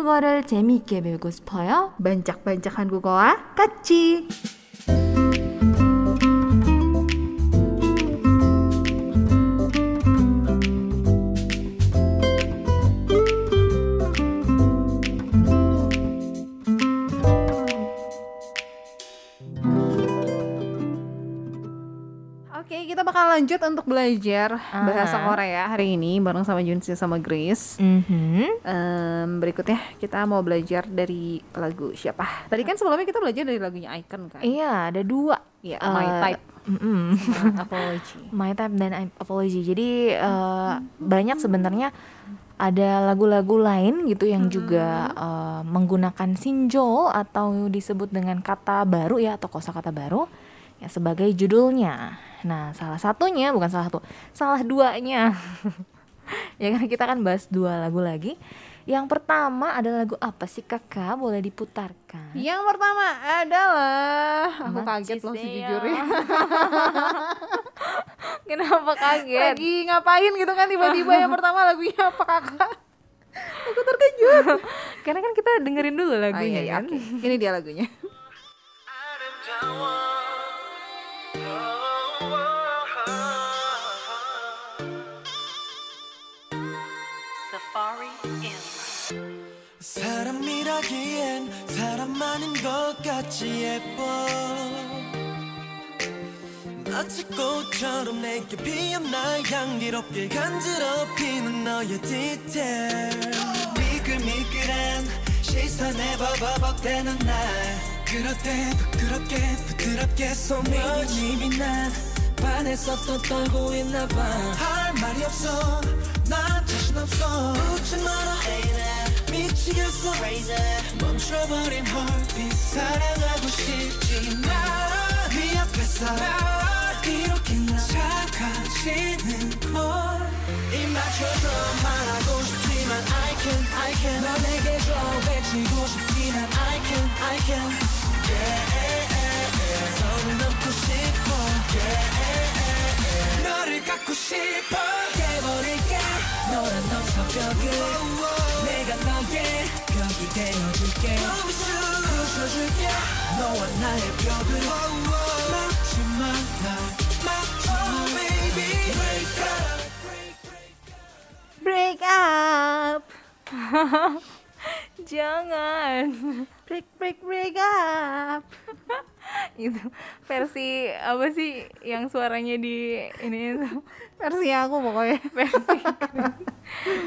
한국어를 재미있게 배우고 싶어요? 반짝반짝 한국어와 같이. Bakal lanjut untuk belajar bahasa Korea hari ini bareng sama Junsi sama Grace. Mhm. Em, berikutnya kita mau belajar dari lagu siapa? Tadi kan sebelumnya kita belajar dari lagunya Icon kan? Iya, ada dua. Iya, Eh, My Type mm-mm. sama Apology. My Type dan Apology. Jadi eh, banyak sebenarnya ada lagu-lagu lain gitu yang juga eh, menggunakan sinjo atau disebut dengan kata baru ya atau kosakata baru ya sebagai judulnya. Nah, salah satunya bukan salah satu, salah duanya. ya kan kita kan bahas dua lagu lagi. Yang pertama ada lagu apa sih kakak? Boleh diputarkan? Yang pertama adalah aku kaget loh sejujurnya. Kenapa kaget? Lagi ngapain gitu kan tiba-tiba yang pertama lagunya apa kakak? Aku terkejut. Karena kan kita dengerin dulu Oh, lagunya iya, iya, kan. oke. Ini dia lagunya. 사람이라기엔 사람 아닌 것 같이 예뻐. 마치 꽃처럼 내게 피어나 향기롭게 간지럽히는 너의 디테일. 미끌미끌한 시선에 버벅대는 날 그럴 때 부끄럽게 손이 이미 난 반해서 또 떨고 있나 봐할 말이 없어 난 자신 없어. 웃지 마라 미치겠어. 멈춰버린 헐빛 사랑하고 싶지만 네 이렇게 나 작아지는 걸 입 맞춰서 말하고 싶지만 I can I can. 너 내게 줘 외치고 싶지만 I can I can 손을 놓고 싶어 너를 갖고 싶어 깨버릴게 너란 넘쳐 벽을 내가 너의 벽이 되어줄게 부셔줄게 너와 나의 벽을 막지마 날 Break up. Jangan. Break break break up. itu versi apa sih yang suaranya di ini itu Versi aku pokoknya. versi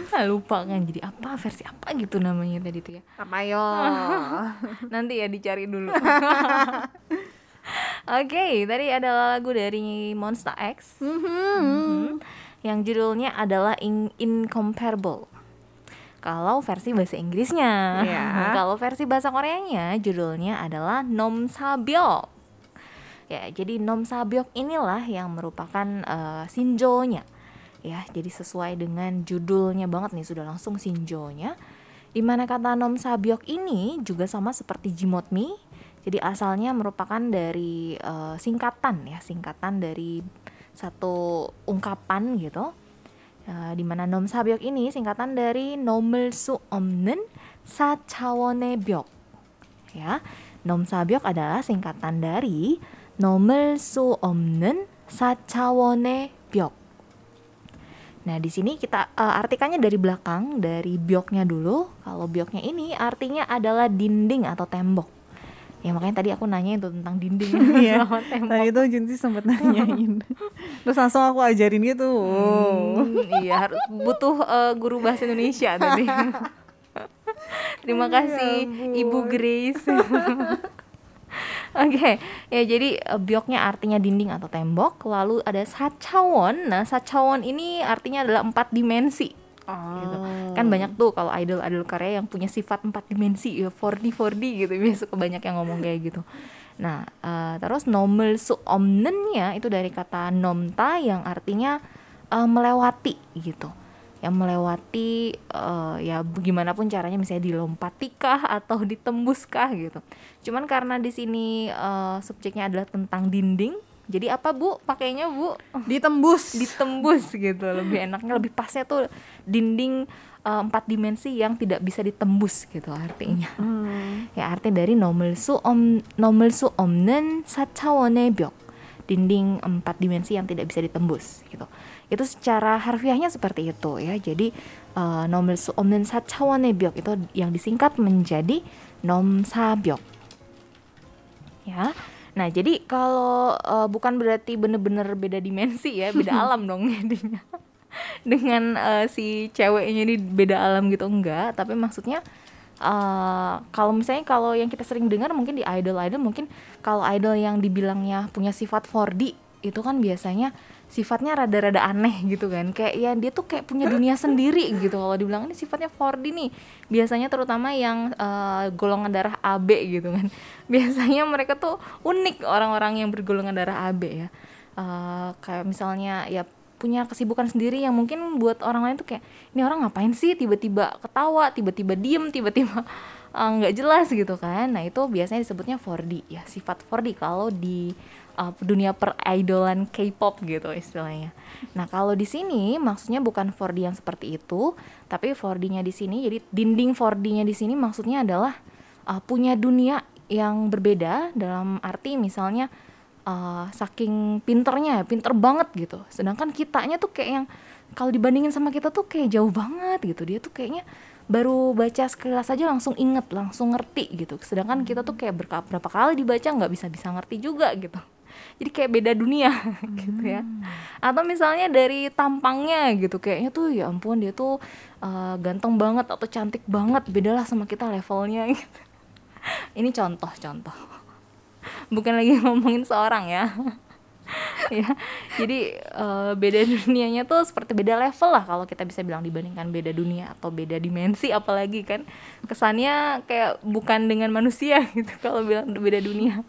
ah, lupa kan jadi apa versi apa gitu namanya tadi tuh ya Apa yo? nanti ya dicari dulu oke tadi adalah lagu dari Monster X Mhm. yang judulnya adalah In- Incomparable kalau versi bahasa Inggrisnya. Iya. kalau versi bahasa Koreanya judulnya adalah Nom Sabyok ya jadi Nom Sabyok inilah yang merupakan eh, sinjonya. Ya jadi sesuai dengan judulnya banget nih sudah langsung sinjonya. Di mana kata Nom Sabyok ini juga sama seperti Jimotmi jadi asalnya merupakan dari eh, singkatan ya singkatan dari satu ungkapan gitu Eh, di mana Nom Sabyok ini singkatan dari nom을 수 없는 사차원의 벽 ya Nom Sabyok adalah singkatan dari nom을 수 없는 사차원의 벽 Nah, di sini kita eh, artikannya dari belakang, dari bioknya dulu. Kalau bioknya ini artinya adalah dinding atau tembok. Ya makanya tadi aku nanya itu tentang dinding Iya. Tadi itu Junsi sempat nanyain. Terus langsung aku ajarin gitu. Hmm, iya harus butuh eh, guru bahasa Indonesia tadi. Terima kasih Ibu Grace. Oke, ya jadi eh, bioknya artinya dinding atau tembok, lalu ada sachawon. Nah, sachawon ini artinya adalah empat dimensi. Gitu. Kan banyak tuh kalau idol-idol Korea yang punya sifat empat dimensi ya 4D 4D gitu biasa banyak yang ngomong kayak gitu. Nah, eh, terus nomel su omnennya itu dari kata nomta yang artinya eh, melewati gitu. Yang melewati eh, ya bagaimanapun caranya misalnya dilompatikah atau ditembuskah gitu. Cuman karena di sini eh, subjeknya adalah tentang dinding, jadi apa bu? Pakainya bu? Oh. Ditembus. Ditembus gitu. Lebih enaknya lebih pasnya tuh dinding eh, empat uh, dimensi yang tidak bisa ditembus gitu artinya. Hmm. ya arti dari nomelsu om nomelsu omnen sacawane biok dinding empat dimensi yang tidak bisa ditembus gitu. Itu secara harfiahnya seperti itu ya. Jadi eh, uh, nomelsu omnen sacawane biok itu yang disingkat menjadi nom sabiok ya. Nah, jadi kalau eh, bukan berarti bener-bener beda dimensi ya, beda alam dong jadinya. Dengan eh, si ceweknya ini beda alam gitu enggak, tapi maksudnya eh, kalau misalnya kalau yang kita sering dengar mungkin di idol-idol mungkin kalau idol yang dibilangnya punya sifat 4D itu kan biasanya sifatnya rada-rada aneh gitu kan. Kayak ya dia tuh kayak punya dunia sendiri gitu. Kalau dibilang ini sifatnya 4D nih. Biasanya terutama yang eh, golongan darah AB gitu kan. Biasanya mereka tuh unik orang-orang yang bergolongan darah AB ya. Eh, kayak misalnya ya punya kesibukan sendiri yang mungkin buat orang lain tuh kayak ini orang ngapain sih? Tiba-tiba ketawa tiba-tiba diem tiba-tiba eh, nggak jelas gitu kan nah itu biasanya disebutnya 4D ya sifat 4D kalau di uh, dunia peridolan K-pop gitu istilahnya. Nah, kalau di sini maksudnya bukan 4D yang seperti itu, tapi 4D-nya di sini jadi dinding 4D-nya di sini maksudnya adalah uh, punya dunia yang berbeda dalam arti misalnya uh, saking pinternya, pinter banget gitu. Sedangkan kitanya tuh kayak yang kalau dibandingin sama kita tuh kayak jauh banget gitu. Dia tuh kayaknya baru baca sekilas aja langsung inget, langsung ngerti gitu. Sedangkan kita tuh kayak berapa kali dibaca nggak bisa bisa ngerti juga gitu. Jadi kayak beda dunia gitu ya. Atau misalnya dari tampangnya gitu kayaknya tuh ya ampun dia tuh uh, ganteng banget atau cantik banget, bedalah sama kita levelnya gitu. Ini contoh-contoh. Bukan lagi ngomongin seorang ya. Ya jadi eh, beda dunianya tuh seperti beda level lah kalau kita bisa bilang dibandingkan beda dunia atau beda dimensi apalagi kan kesannya kayak bukan dengan manusia gitu kalau bilang beda dunia.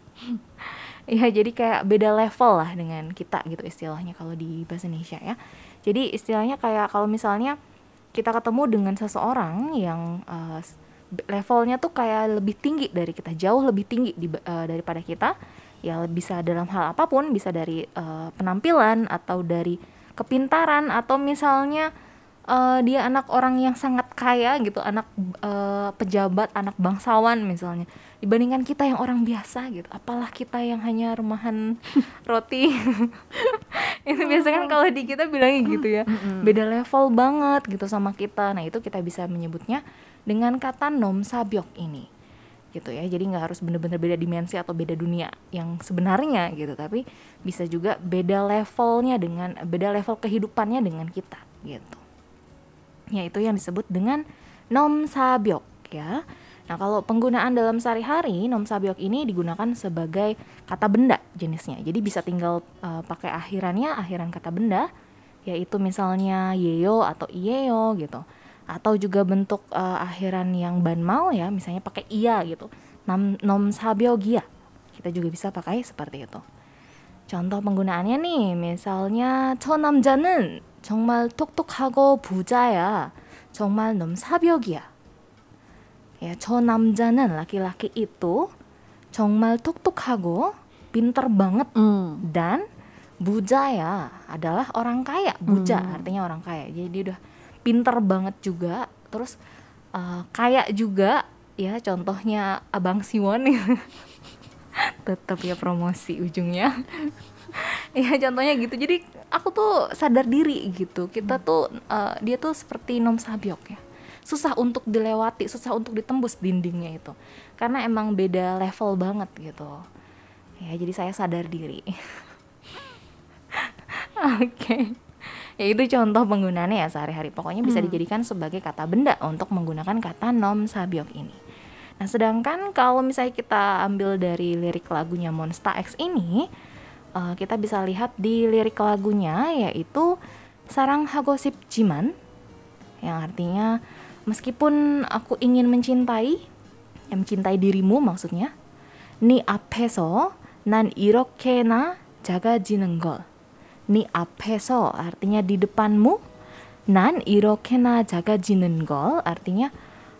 Ya jadi kayak beda level lah dengan kita gitu istilahnya kalau di bahasa Indonesia ya. Jadi istilahnya kayak kalau misalnya kita ketemu dengan seseorang yang s- levelnya tuh kayak lebih tinggi dari kita jauh lebih tinggi di, eh, daripada kita ya bisa dalam hal apa pun bisa dari eh, penampilan atau dari kepintaran atau misalnya eh, dia anak orang yang sangat kaya gitu anak eh, pejabat anak bangsawan misalnya. Dibandingkan kita yang orang biasa gitu apalah kita yang hanya rumahan roti. Itu biasanya kan kalau di kita bilangnya gitu ya. Beda level banget gitu sama kita. Nah itu kita bisa menyebutnya dengan kata nom sabyok ini gitu ya. Jadi nggak harus bener-bener beda dimensi atau beda dunia yang sebenarnya gitu tapi bisa juga beda levelnya dengan beda level kehidupannya dengan kita gitu. Ya itu yang disebut dengan nom sabyok ya. Nah kalau penggunaan dalam sehari-hari nom sabyok ini digunakan sebagai kata benda jenisnya. Jadi bisa tinggal eh, pakai akhirannya akhiran kata benda yaitu misalnya yeyo atau iyeyo gitu atau juga bentuk eh, akhiran yang banmal ya misalnya pakai iya gitu nam nom sabyogia kita juga bisa pakai seperti itu contoh penggunaannya nih misalnya 저 남자는 정말 똑똑하고 부자야 정말 nom sabyogia ya 저 남자는 laki-laki itu 정말 똑똑하고 pinter banget Hmm. dan bujaya adalah orang kaya buja Hmm. artinya orang kaya jadi dia udah pinter banget juga. Terus eh, kaya juga. Ya contohnya abang Siwon tetap ya promosi ujungnya. Ya contohnya gitu. Jadi aku tuh sadar diri gitu. Kita tuh eh, dia tuh seperti nom sabyok ya. Susah untuk dilewati susah untuk ditembus dindingnya itu. Karena emang beda level banget gitu. Ya jadi saya sadar diri. Oke ya itu contoh penggunaannya ya sehari-hari. Pokoknya bisa hmm. dijadikan sebagai kata benda untuk menggunakan kata nom sabiok ini. Nah sedangkan kalau misalnya kita ambil dari lirik lagunya Monsta X ini uh, kita bisa lihat di lirik lagunya yaitu sarang hagosip jiman yang artinya meskipun aku ingin mencintai yang mencintai dirimu maksudnya ni apeso nan irokena jaga jinenggol 렇게나 작아지는 걸. 니 앞에서 artinya di depanmu. 난 이렇게나 작아지는 걸 artinya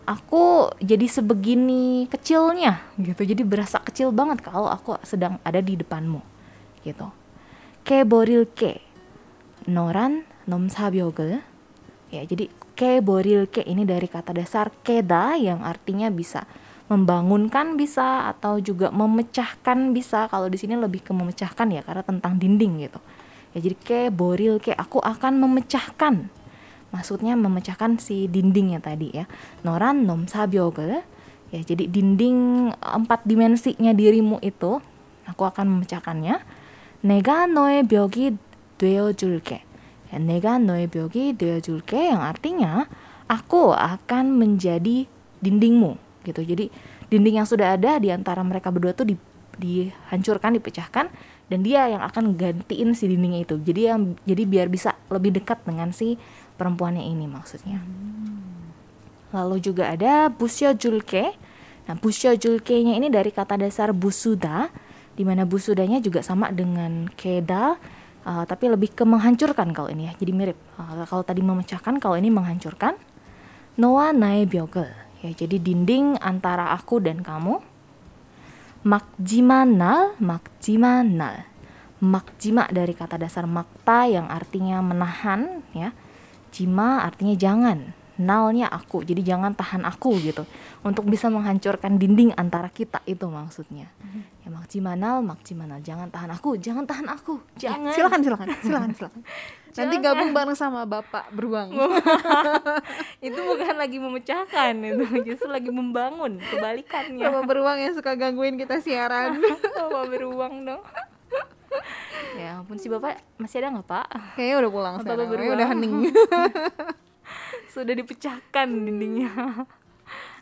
aku jadi sebegini kecilnya gitu. Jadi berasa kecil banget kalau aku sedang ada di depanmu gitu. 깨버릴게 너란 nomsabyogel ya jadi 깨버릴게 ini dari kata dasar keda yang artinya bisa membangunkan bisa atau juga memecahkan bisa kalau di sini lebih ke memecahkan ya karena tentang dinding gitu ya jadi kayak boril kayak aku akan memecahkan. Maksudnya memecahkan si dindingnya tadi ya. Noran nom sabiogel ya jadi dinding empat dimensinya dirimu itu aku akan memecahkannya. Nega noe biogi deo julke ya, nega noe biogi deo julke yang artinya aku akan menjadi dindingmu gitu. Jadi dinding yang sudah ada di antara mereka berdua tuh di, dihancurkan dipecahkan dan dia yang akan gantiin si dindingnya itu. Jadi yang jadi biar bisa lebih dekat dengan si perempuannya ini maksudnya. Lalu juga ada busyo julke. Nah busyo julke nya ini dari kata dasar busuda di mana busudanya juga sama dengan keda uh, tapi lebih ke menghancurkan kalau ini ya. Jadi mirip. Uh, kalau tadi memecahkan kalau ini menghancurkan. Noa nae byogel. Ya jadi dinding antara aku dan kamu makjimanal makjimanal. Makjima dari kata dasar makta yang artinya menahan ya. Jima artinya jangan nalnya aku jadi jangan tahan aku gitu untuk bisa menghancurkan dinding antara kita itu maksudnya ya makjimanal makjimanal jangan tahan aku jangan tahan aku jangan Silakan silakan silakan silakan. Nanti gabung bareng sama Bapak beruang. itu bukan lagi memecahkan itu justru lagi membangun kebalikannya Bapak beruang yang suka gangguin kita siaran. bapak beruang dong ya ampun si bapak masih ada nggak pak Kayaknya udah pulang Bapak sekarang. beruang. Kayaknya udah hening. Sudah dipecahkan dindingnya.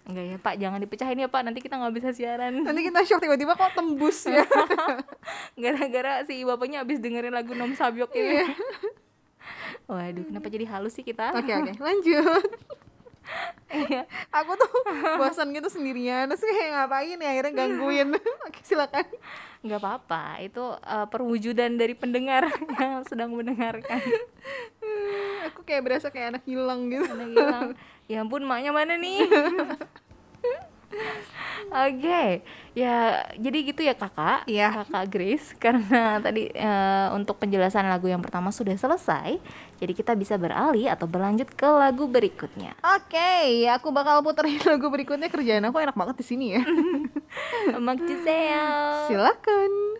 Enggak ya pak jangan dipecahin ya pak. Nanti kita nggak bisa siaran. Nanti kita shock tiba-tiba kok tembus ya. gara-gara si bapaknya habis dengerin lagu Nom Sabyok ini. Waduh kenapa jadi halus sih kita? Oke oke, lanjut. Iya. Aku tuh bosan gitu sendirian, terus kayak ngapain ya akhirnya gangguin. Oke silakan. nggak apa-apa itu eh, perwujudan dari pendengar yang sedang mendengarkan Aku kayak berasa kayak anak hilang gitu. Ada hilang ya ampun maknya mana nih Oke, ya jadi gitu ya kakak, Iya. kakak Grace. Karena tadi eh, untuk penjelasan lagu yang pertama sudah selesai, jadi kita bisa beralih atau berlanjut ke lagu berikutnya. Oke, aku bakal puterin lagu berikutnya kerjaan aku enak banget di sini ya. Makjuseyo. Silakan.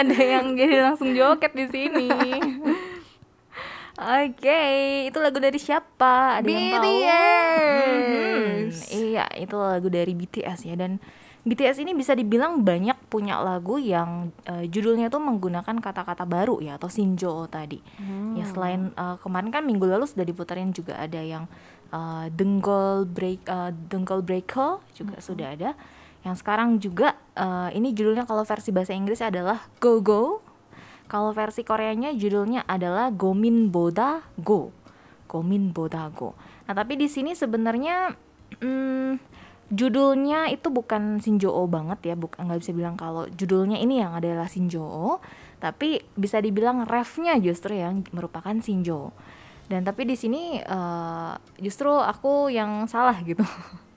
Ada yang jadi langsung joget di sini. Oke, itu lagu dari siapa? Ada yang tahu? Hmm, iya, itu lagu dari BTS ya dan BTS ini bisa dibilang banyak punya lagu yang eh, judulnya tuh menggunakan kata-kata baru ya atau sinjo tadi. Ya selain eh, kemarin kan minggu lalu sudah diputerin juga ada yang eh, Denggol Break eh, Denggol Breaker juga sudah ada. Yang sekarang juga eh, ini judulnya kalau versi bahasa Inggris adalah Go Go. Kalau versi Koreanya judulnya adalah Gomin Boda Go. Gomin Boda Go. Nah, tapi di sini sebenarnya hmm, judulnya itu bukan Shinjo banget ya, bukan nggak bisa bilang kalau judulnya ini yang adalah Shinjo, tapi bisa dibilang refnya justru yang merupakan Shinjo. Dan tapi di sini eh, justru aku yang salah gitu.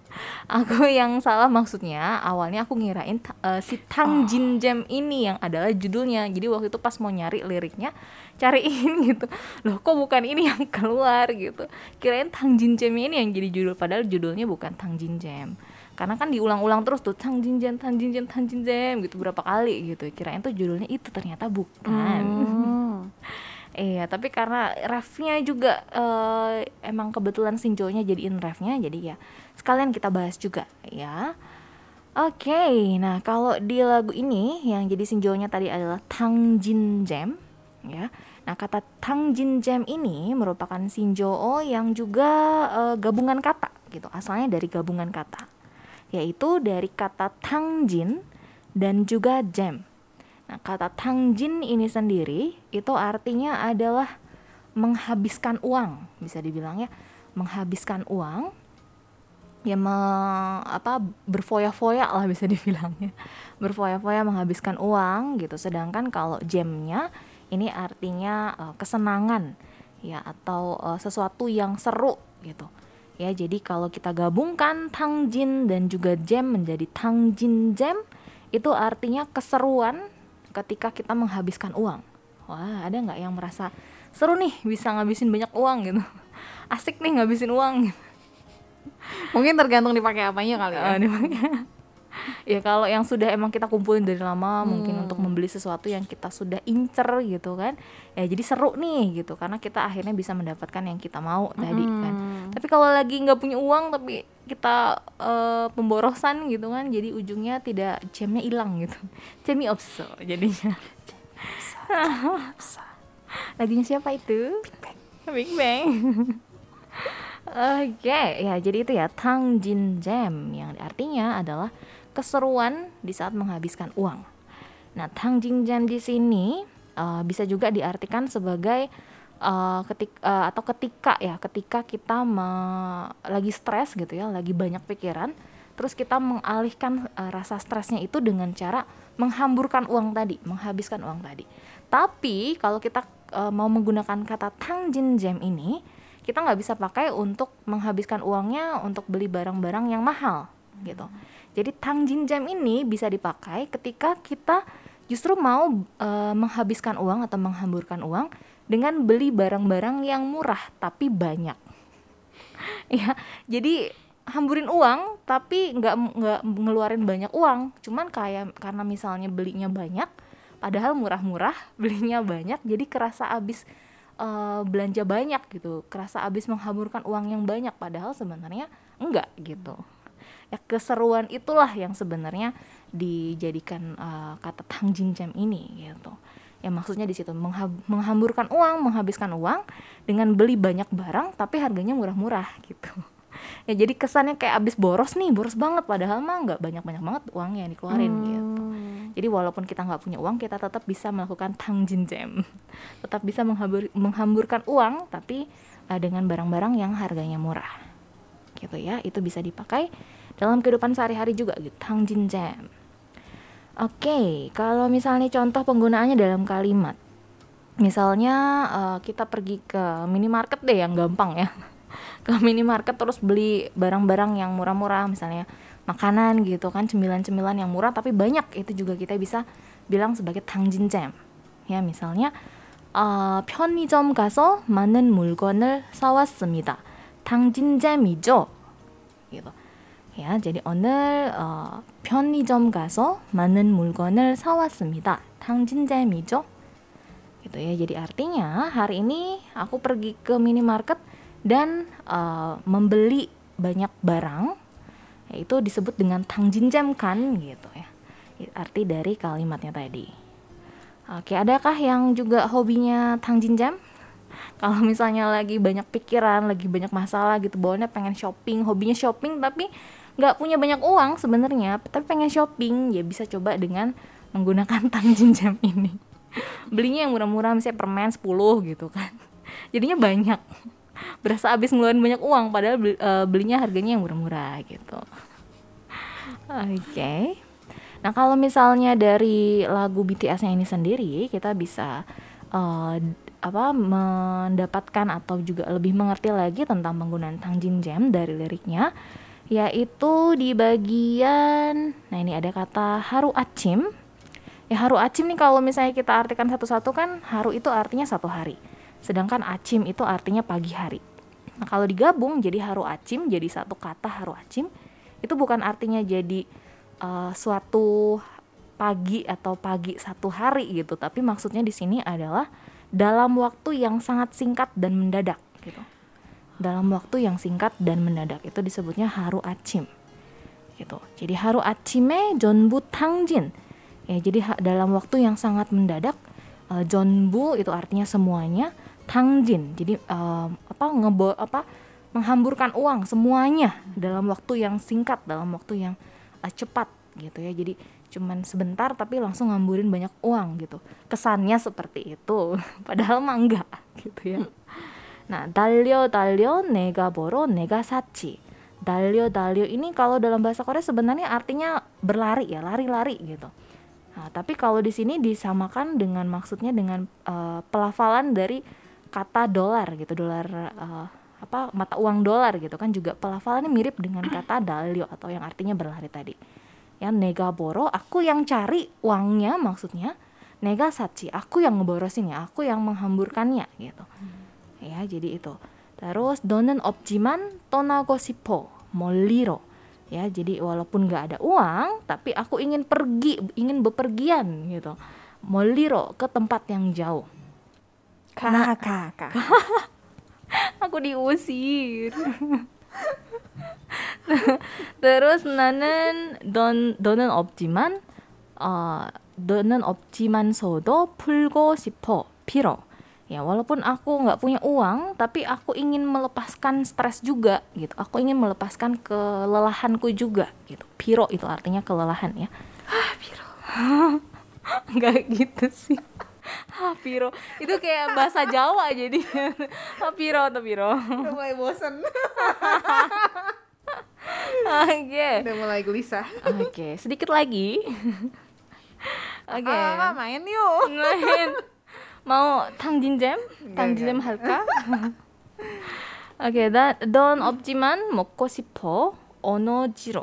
aku yang salah maksudnya awalnya aku ngirain eh, si Tang Jin Jam ini yang adalah judulnya. Jadi waktu itu pas mau nyari liriknya cariin gitu. Loh kok bukan ini yang keluar gitu. Kirain Tang Jin Jam ini yang jadi judul padahal judulnya bukan Tang Jin Jam. Karena kan diulang-ulang terus tuh Tang Jin Jam, Tang Jin Jam, Tang Jin Jam gitu berapa kali gitu. Kirain tuh judulnya itu ternyata bukan. Hmm. Iya, tapi karena refnya juga eh, emang kebetulan Shinjo-nya jadiin refnya, jadi ya sekalian kita bahas juga ya. Oke, nah kalau di lagu ini yang jadi Shinjo-nya tadi adalah Tang Jin Jam, ya. Nah kata Tang Jin Jam ini merupakan Shinjo yang juga eh, gabungan kata gitu, asalnya dari gabungan kata, yaitu dari kata Tang Jin dan juga Jam. Nah, kata tangjin ini sendiri itu artinya adalah menghabiskan uang, bisa dibilang ya, menghabiskan uang. Ya me- apa berfoya-foya lah bisa dibilangnya. Berfoya-foya menghabiskan uang gitu. Sedangkan kalau jamnya ini artinya eh, kesenangan ya atau eh, sesuatu yang seru gitu. Ya, jadi kalau kita gabungkan tangjin dan juga jam menjadi tangjin jam itu artinya keseruan ketika kita menghabiskan uang. Wah, ada nggak yang merasa seru nih bisa ngabisin banyak uang gitu? Asik nih ngabisin uang. Gitu. Mungkin tergantung dipakai apanya kali ya. Dimana- ya kalau yang sudah emang kita kumpulin dari lama mungkin untuk membeli sesuatu yang kita sudah incer gitu kan ya jadi seru nih gitu karena kita akhirnya bisa mendapatkan yang kita mau tadi kan. Tapi kalau lagi nggak punya uang tapi kita eh, pemborosan gitu kan jadi ujungnya tidak jamnya hilang gitu. Jamnya opso jadinya. Lagunya siapa itu? Big Bang Oke, ya jadi itu ya Tang Jin Jam yang artinya adalah keseruan di saat menghabiskan uang. Nah, Tang Jin Jam di sini eh, bisa juga diartikan sebagai eh, ketik eh, atau ketika ya, ketika kita me- lagi stres gitu ya, lagi banyak pikiran, terus kita mengalihkan eh, rasa stresnya itu dengan cara menghamburkan uang tadi, menghabiskan uang tadi. Tapi kalau kita eh, mau menggunakan kata Tang Jin Jam ini, kita nggak bisa pakai untuk menghabiskan uangnya untuk beli barang-barang yang mahal gitu. Jadi tangjin jam ini bisa dipakai ketika kita justru mau e, menghabiskan uang atau menghamburkan uang dengan beli barang-barang yang murah tapi banyak. ya, jadi hamburin uang tapi nggak nggak ngeluarin banyak uang. Cuman kayak karena misalnya belinya banyak, padahal murah-murah, belinya banyak, jadi kerasa habis eh, belanja banyak gitu, kerasa habis menghamburkan uang yang banyak, padahal sebenarnya enggak gitu. Ya keseruan itulah yang sebenarnya dijadikan eh, kata tangjin jam ini gitu. Ya maksudnya di situ menghamburkan uang, menghabiskan uang dengan beli banyak barang tapi harganya murah-murah gitu. Ya jadi kesannya kayak abis boros nih, boros banget padahal mah nggak banyak-banyak banget uang yang dikeluarin gitu. Jadi walaupun kita nggak punya uang, kita tetap bisa melakukan tangjin jam. Tetap bisa menghambur- menghamburkan uang tapi eh, dengan barang-barang yang harganya murah. Gitu ya, itu bisa dipakai dalam kehidupan sehari-hari juga gitu, tangjin jam. Oke, kalau misalnya contoh penggunaannya dalam kalimat. Misalnya eh, kita pergi ke minimarket deh yang gampang ya. Ke minimarket terus beli barang-barang yang murah-murah misalnya makanan gitu kan cemilan-cemilan yang murah tapi banyak itu juga kita bisa bilang sebagai tangjin jam. Ya misalnya 아, 편의점 가서 많은 물건을 사왔습니다. 당진잼이죠? gitu. Ya, jadi 오늘 어, 편의점 가서 많은 물건을 사왔습니다. 당진잼이죠? Gitu ya. Jadi artinya hari ini aku pergi ke minimarket dan eh, membeli banyak barang yaitu disebut dengan tangjinjam kan gitu ya. Arti dari kalimatnya tadi. Oke, adakah yang juga hobinya tangjinjam? Kalau misalnya lagi banyak pikiran, lagi banyak masalah gitu, bawaannya pengen shopping, hobinya shopping tapi nggak punya banyak uang sebenarnya tapi pengen shopping ya bisa coba dengan menggunakan Tangjin Jam ini belinya yang murah-murah misalnya permen 10 gitu kan jadinya banyak berasa habis ngeluarin banyak uang padahal beli- eh, belinya harganya yang murah-murah gitu. Oke. Nah kalau misalnya dari lagu BTS-nya ini sendiri kita bisa eh, apa mendapatkan atau juga lebih mengerti lagi tentang penggunaan Tangjin Jam dari liriknya yaitu di bagian nah ini ada kata haru acim ya haru acim nih kalau misalnya kita artikan satu-satu kan haru itu artinya satu hari sedangkan acim itu artinya pagi hari. Nah kalau digabung jadi haru acim jadi satu kata haru acim itu bukan artinya jadi eh, suatu pagi atau pagi satu hari gitu. Tapi maksudnya di sini adalah dalam waktu yang sangat singkat dan mendadak gitu. Dalam waktu yang singkat dan mendadak. Itu disebutnya haru acim gitu. Jadi haru acime jonbu tangjin. Ya jadi dalam waktu yang sangat mendadak eh, jonbu itu artinya semuanya tangjin. Jadi eh, apa ngebo apa menghamburkan uang semuanya dalam waktu yang singkat dalam waktu yang eh, cepat gitu ya. Jadi cuman sebentar tapi langsung ngamburin banyak uang gitu. Kesannya seperti itu. Padahal mah enggak gitu ya. Nah, dalyo dalyo nega boro nega sachi. Dalyo dalyo ini kalau dalam bahasa Korea sebenarnya artinya berlari ya, lari-lari gitu. Nah, tapi kalau di sini disamakan dengan maksudnya dengan eh, pelafalan dari kata dolar gitu, dolar eh, apa mata uang dolar gitu kan juga pelafalannya mirip dengan kata dalyo atau yang artinya berlari tadi. Ya nega boro, aku yang cari uangnya maksudnya. Nega sachi, aku yang ngeborosinnya, aku yang menghamburkannya gitu. Ya jadi itu. Terus donen opjiman tonago sipo moliro. Ya jadi walaupun nggak ada uang tapi aku ingin pergi ingin bepergian gitu. Moliro ke tempat yang jauh Kak, kak, kak. aku diusir terus nanen don donen op지만 어 donen op지만서도 풀고 싶어 피로 ya walaupun aku nggak punya uang tapi aku ingin melepaskan stres juga gitu aku ingin melepaskan kelelahanku juga gitu piro itu artinya kelelahan ya ah piro nggak gitu sih ah piro itu kayak bahasa Jawa jadi ah piro atau piro Udah mulai bosan. oke Udah mulai gelisah. oke sedikit lagi oke Ah, main yuk. main mau tangjinjem tangjinjem 할까? 오케이 나, 넌 없지만 먹고 싶어 언어지로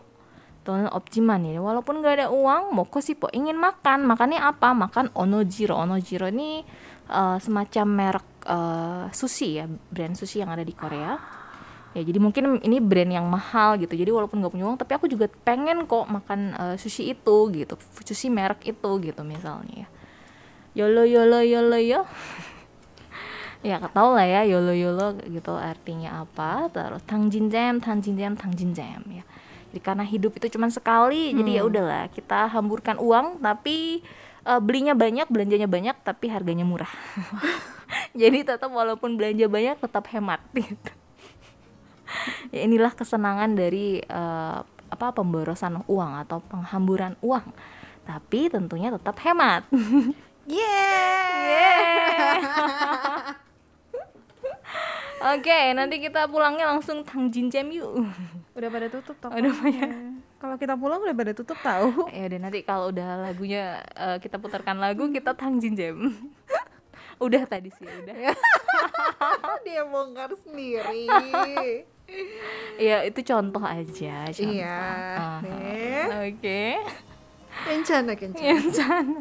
너는 없지만 ini walaupun gak ada uang 먹고 싶어 ingin makan makannya apa makan 언어지로 언어지로 ini eh, semacam merek eh, sushi ya brand sushi yang ada di Korea ya jadi mungkin ini brand yang mahal gitu jadi walaupun nggak punya uang tapi aku juga pengen kok makan eh, sushi itu gitu sushi merek itu gitu misalnya ya yolo yolo yolo yo ya tau lah ya yolo yolo gitu artinya apa terus tangjinjem tangjinjem tangjinjem ya jadi karena hidup itu cuma sekali jadi ya udahlah kita hamburkan uang tapi eh, belinya banyak belanjanya banyak tapi harganya murah. Jadi tetap walaupun belanja banyak tetap hemat gitu. Ya inilah kesenangan dari eh, apa pemborosan uang atau penghamburan uang. Tapi tentunya tetap hemat Oke, nanti kita pulangnya langsung Tangjinjem yuk. Udah pada tutup toko. Udah banyak. Kalau kita pulang udah pada tutup tahu. Ya udah nanti kalau udah lagunya eh, kita putarkan lagu kita Tangjinjem. udah tadi sih udah. Dia bongkar sendiri. Ya itu contoh aja. Contoh. Iya. Oke. Kencana, kencana. Kencana.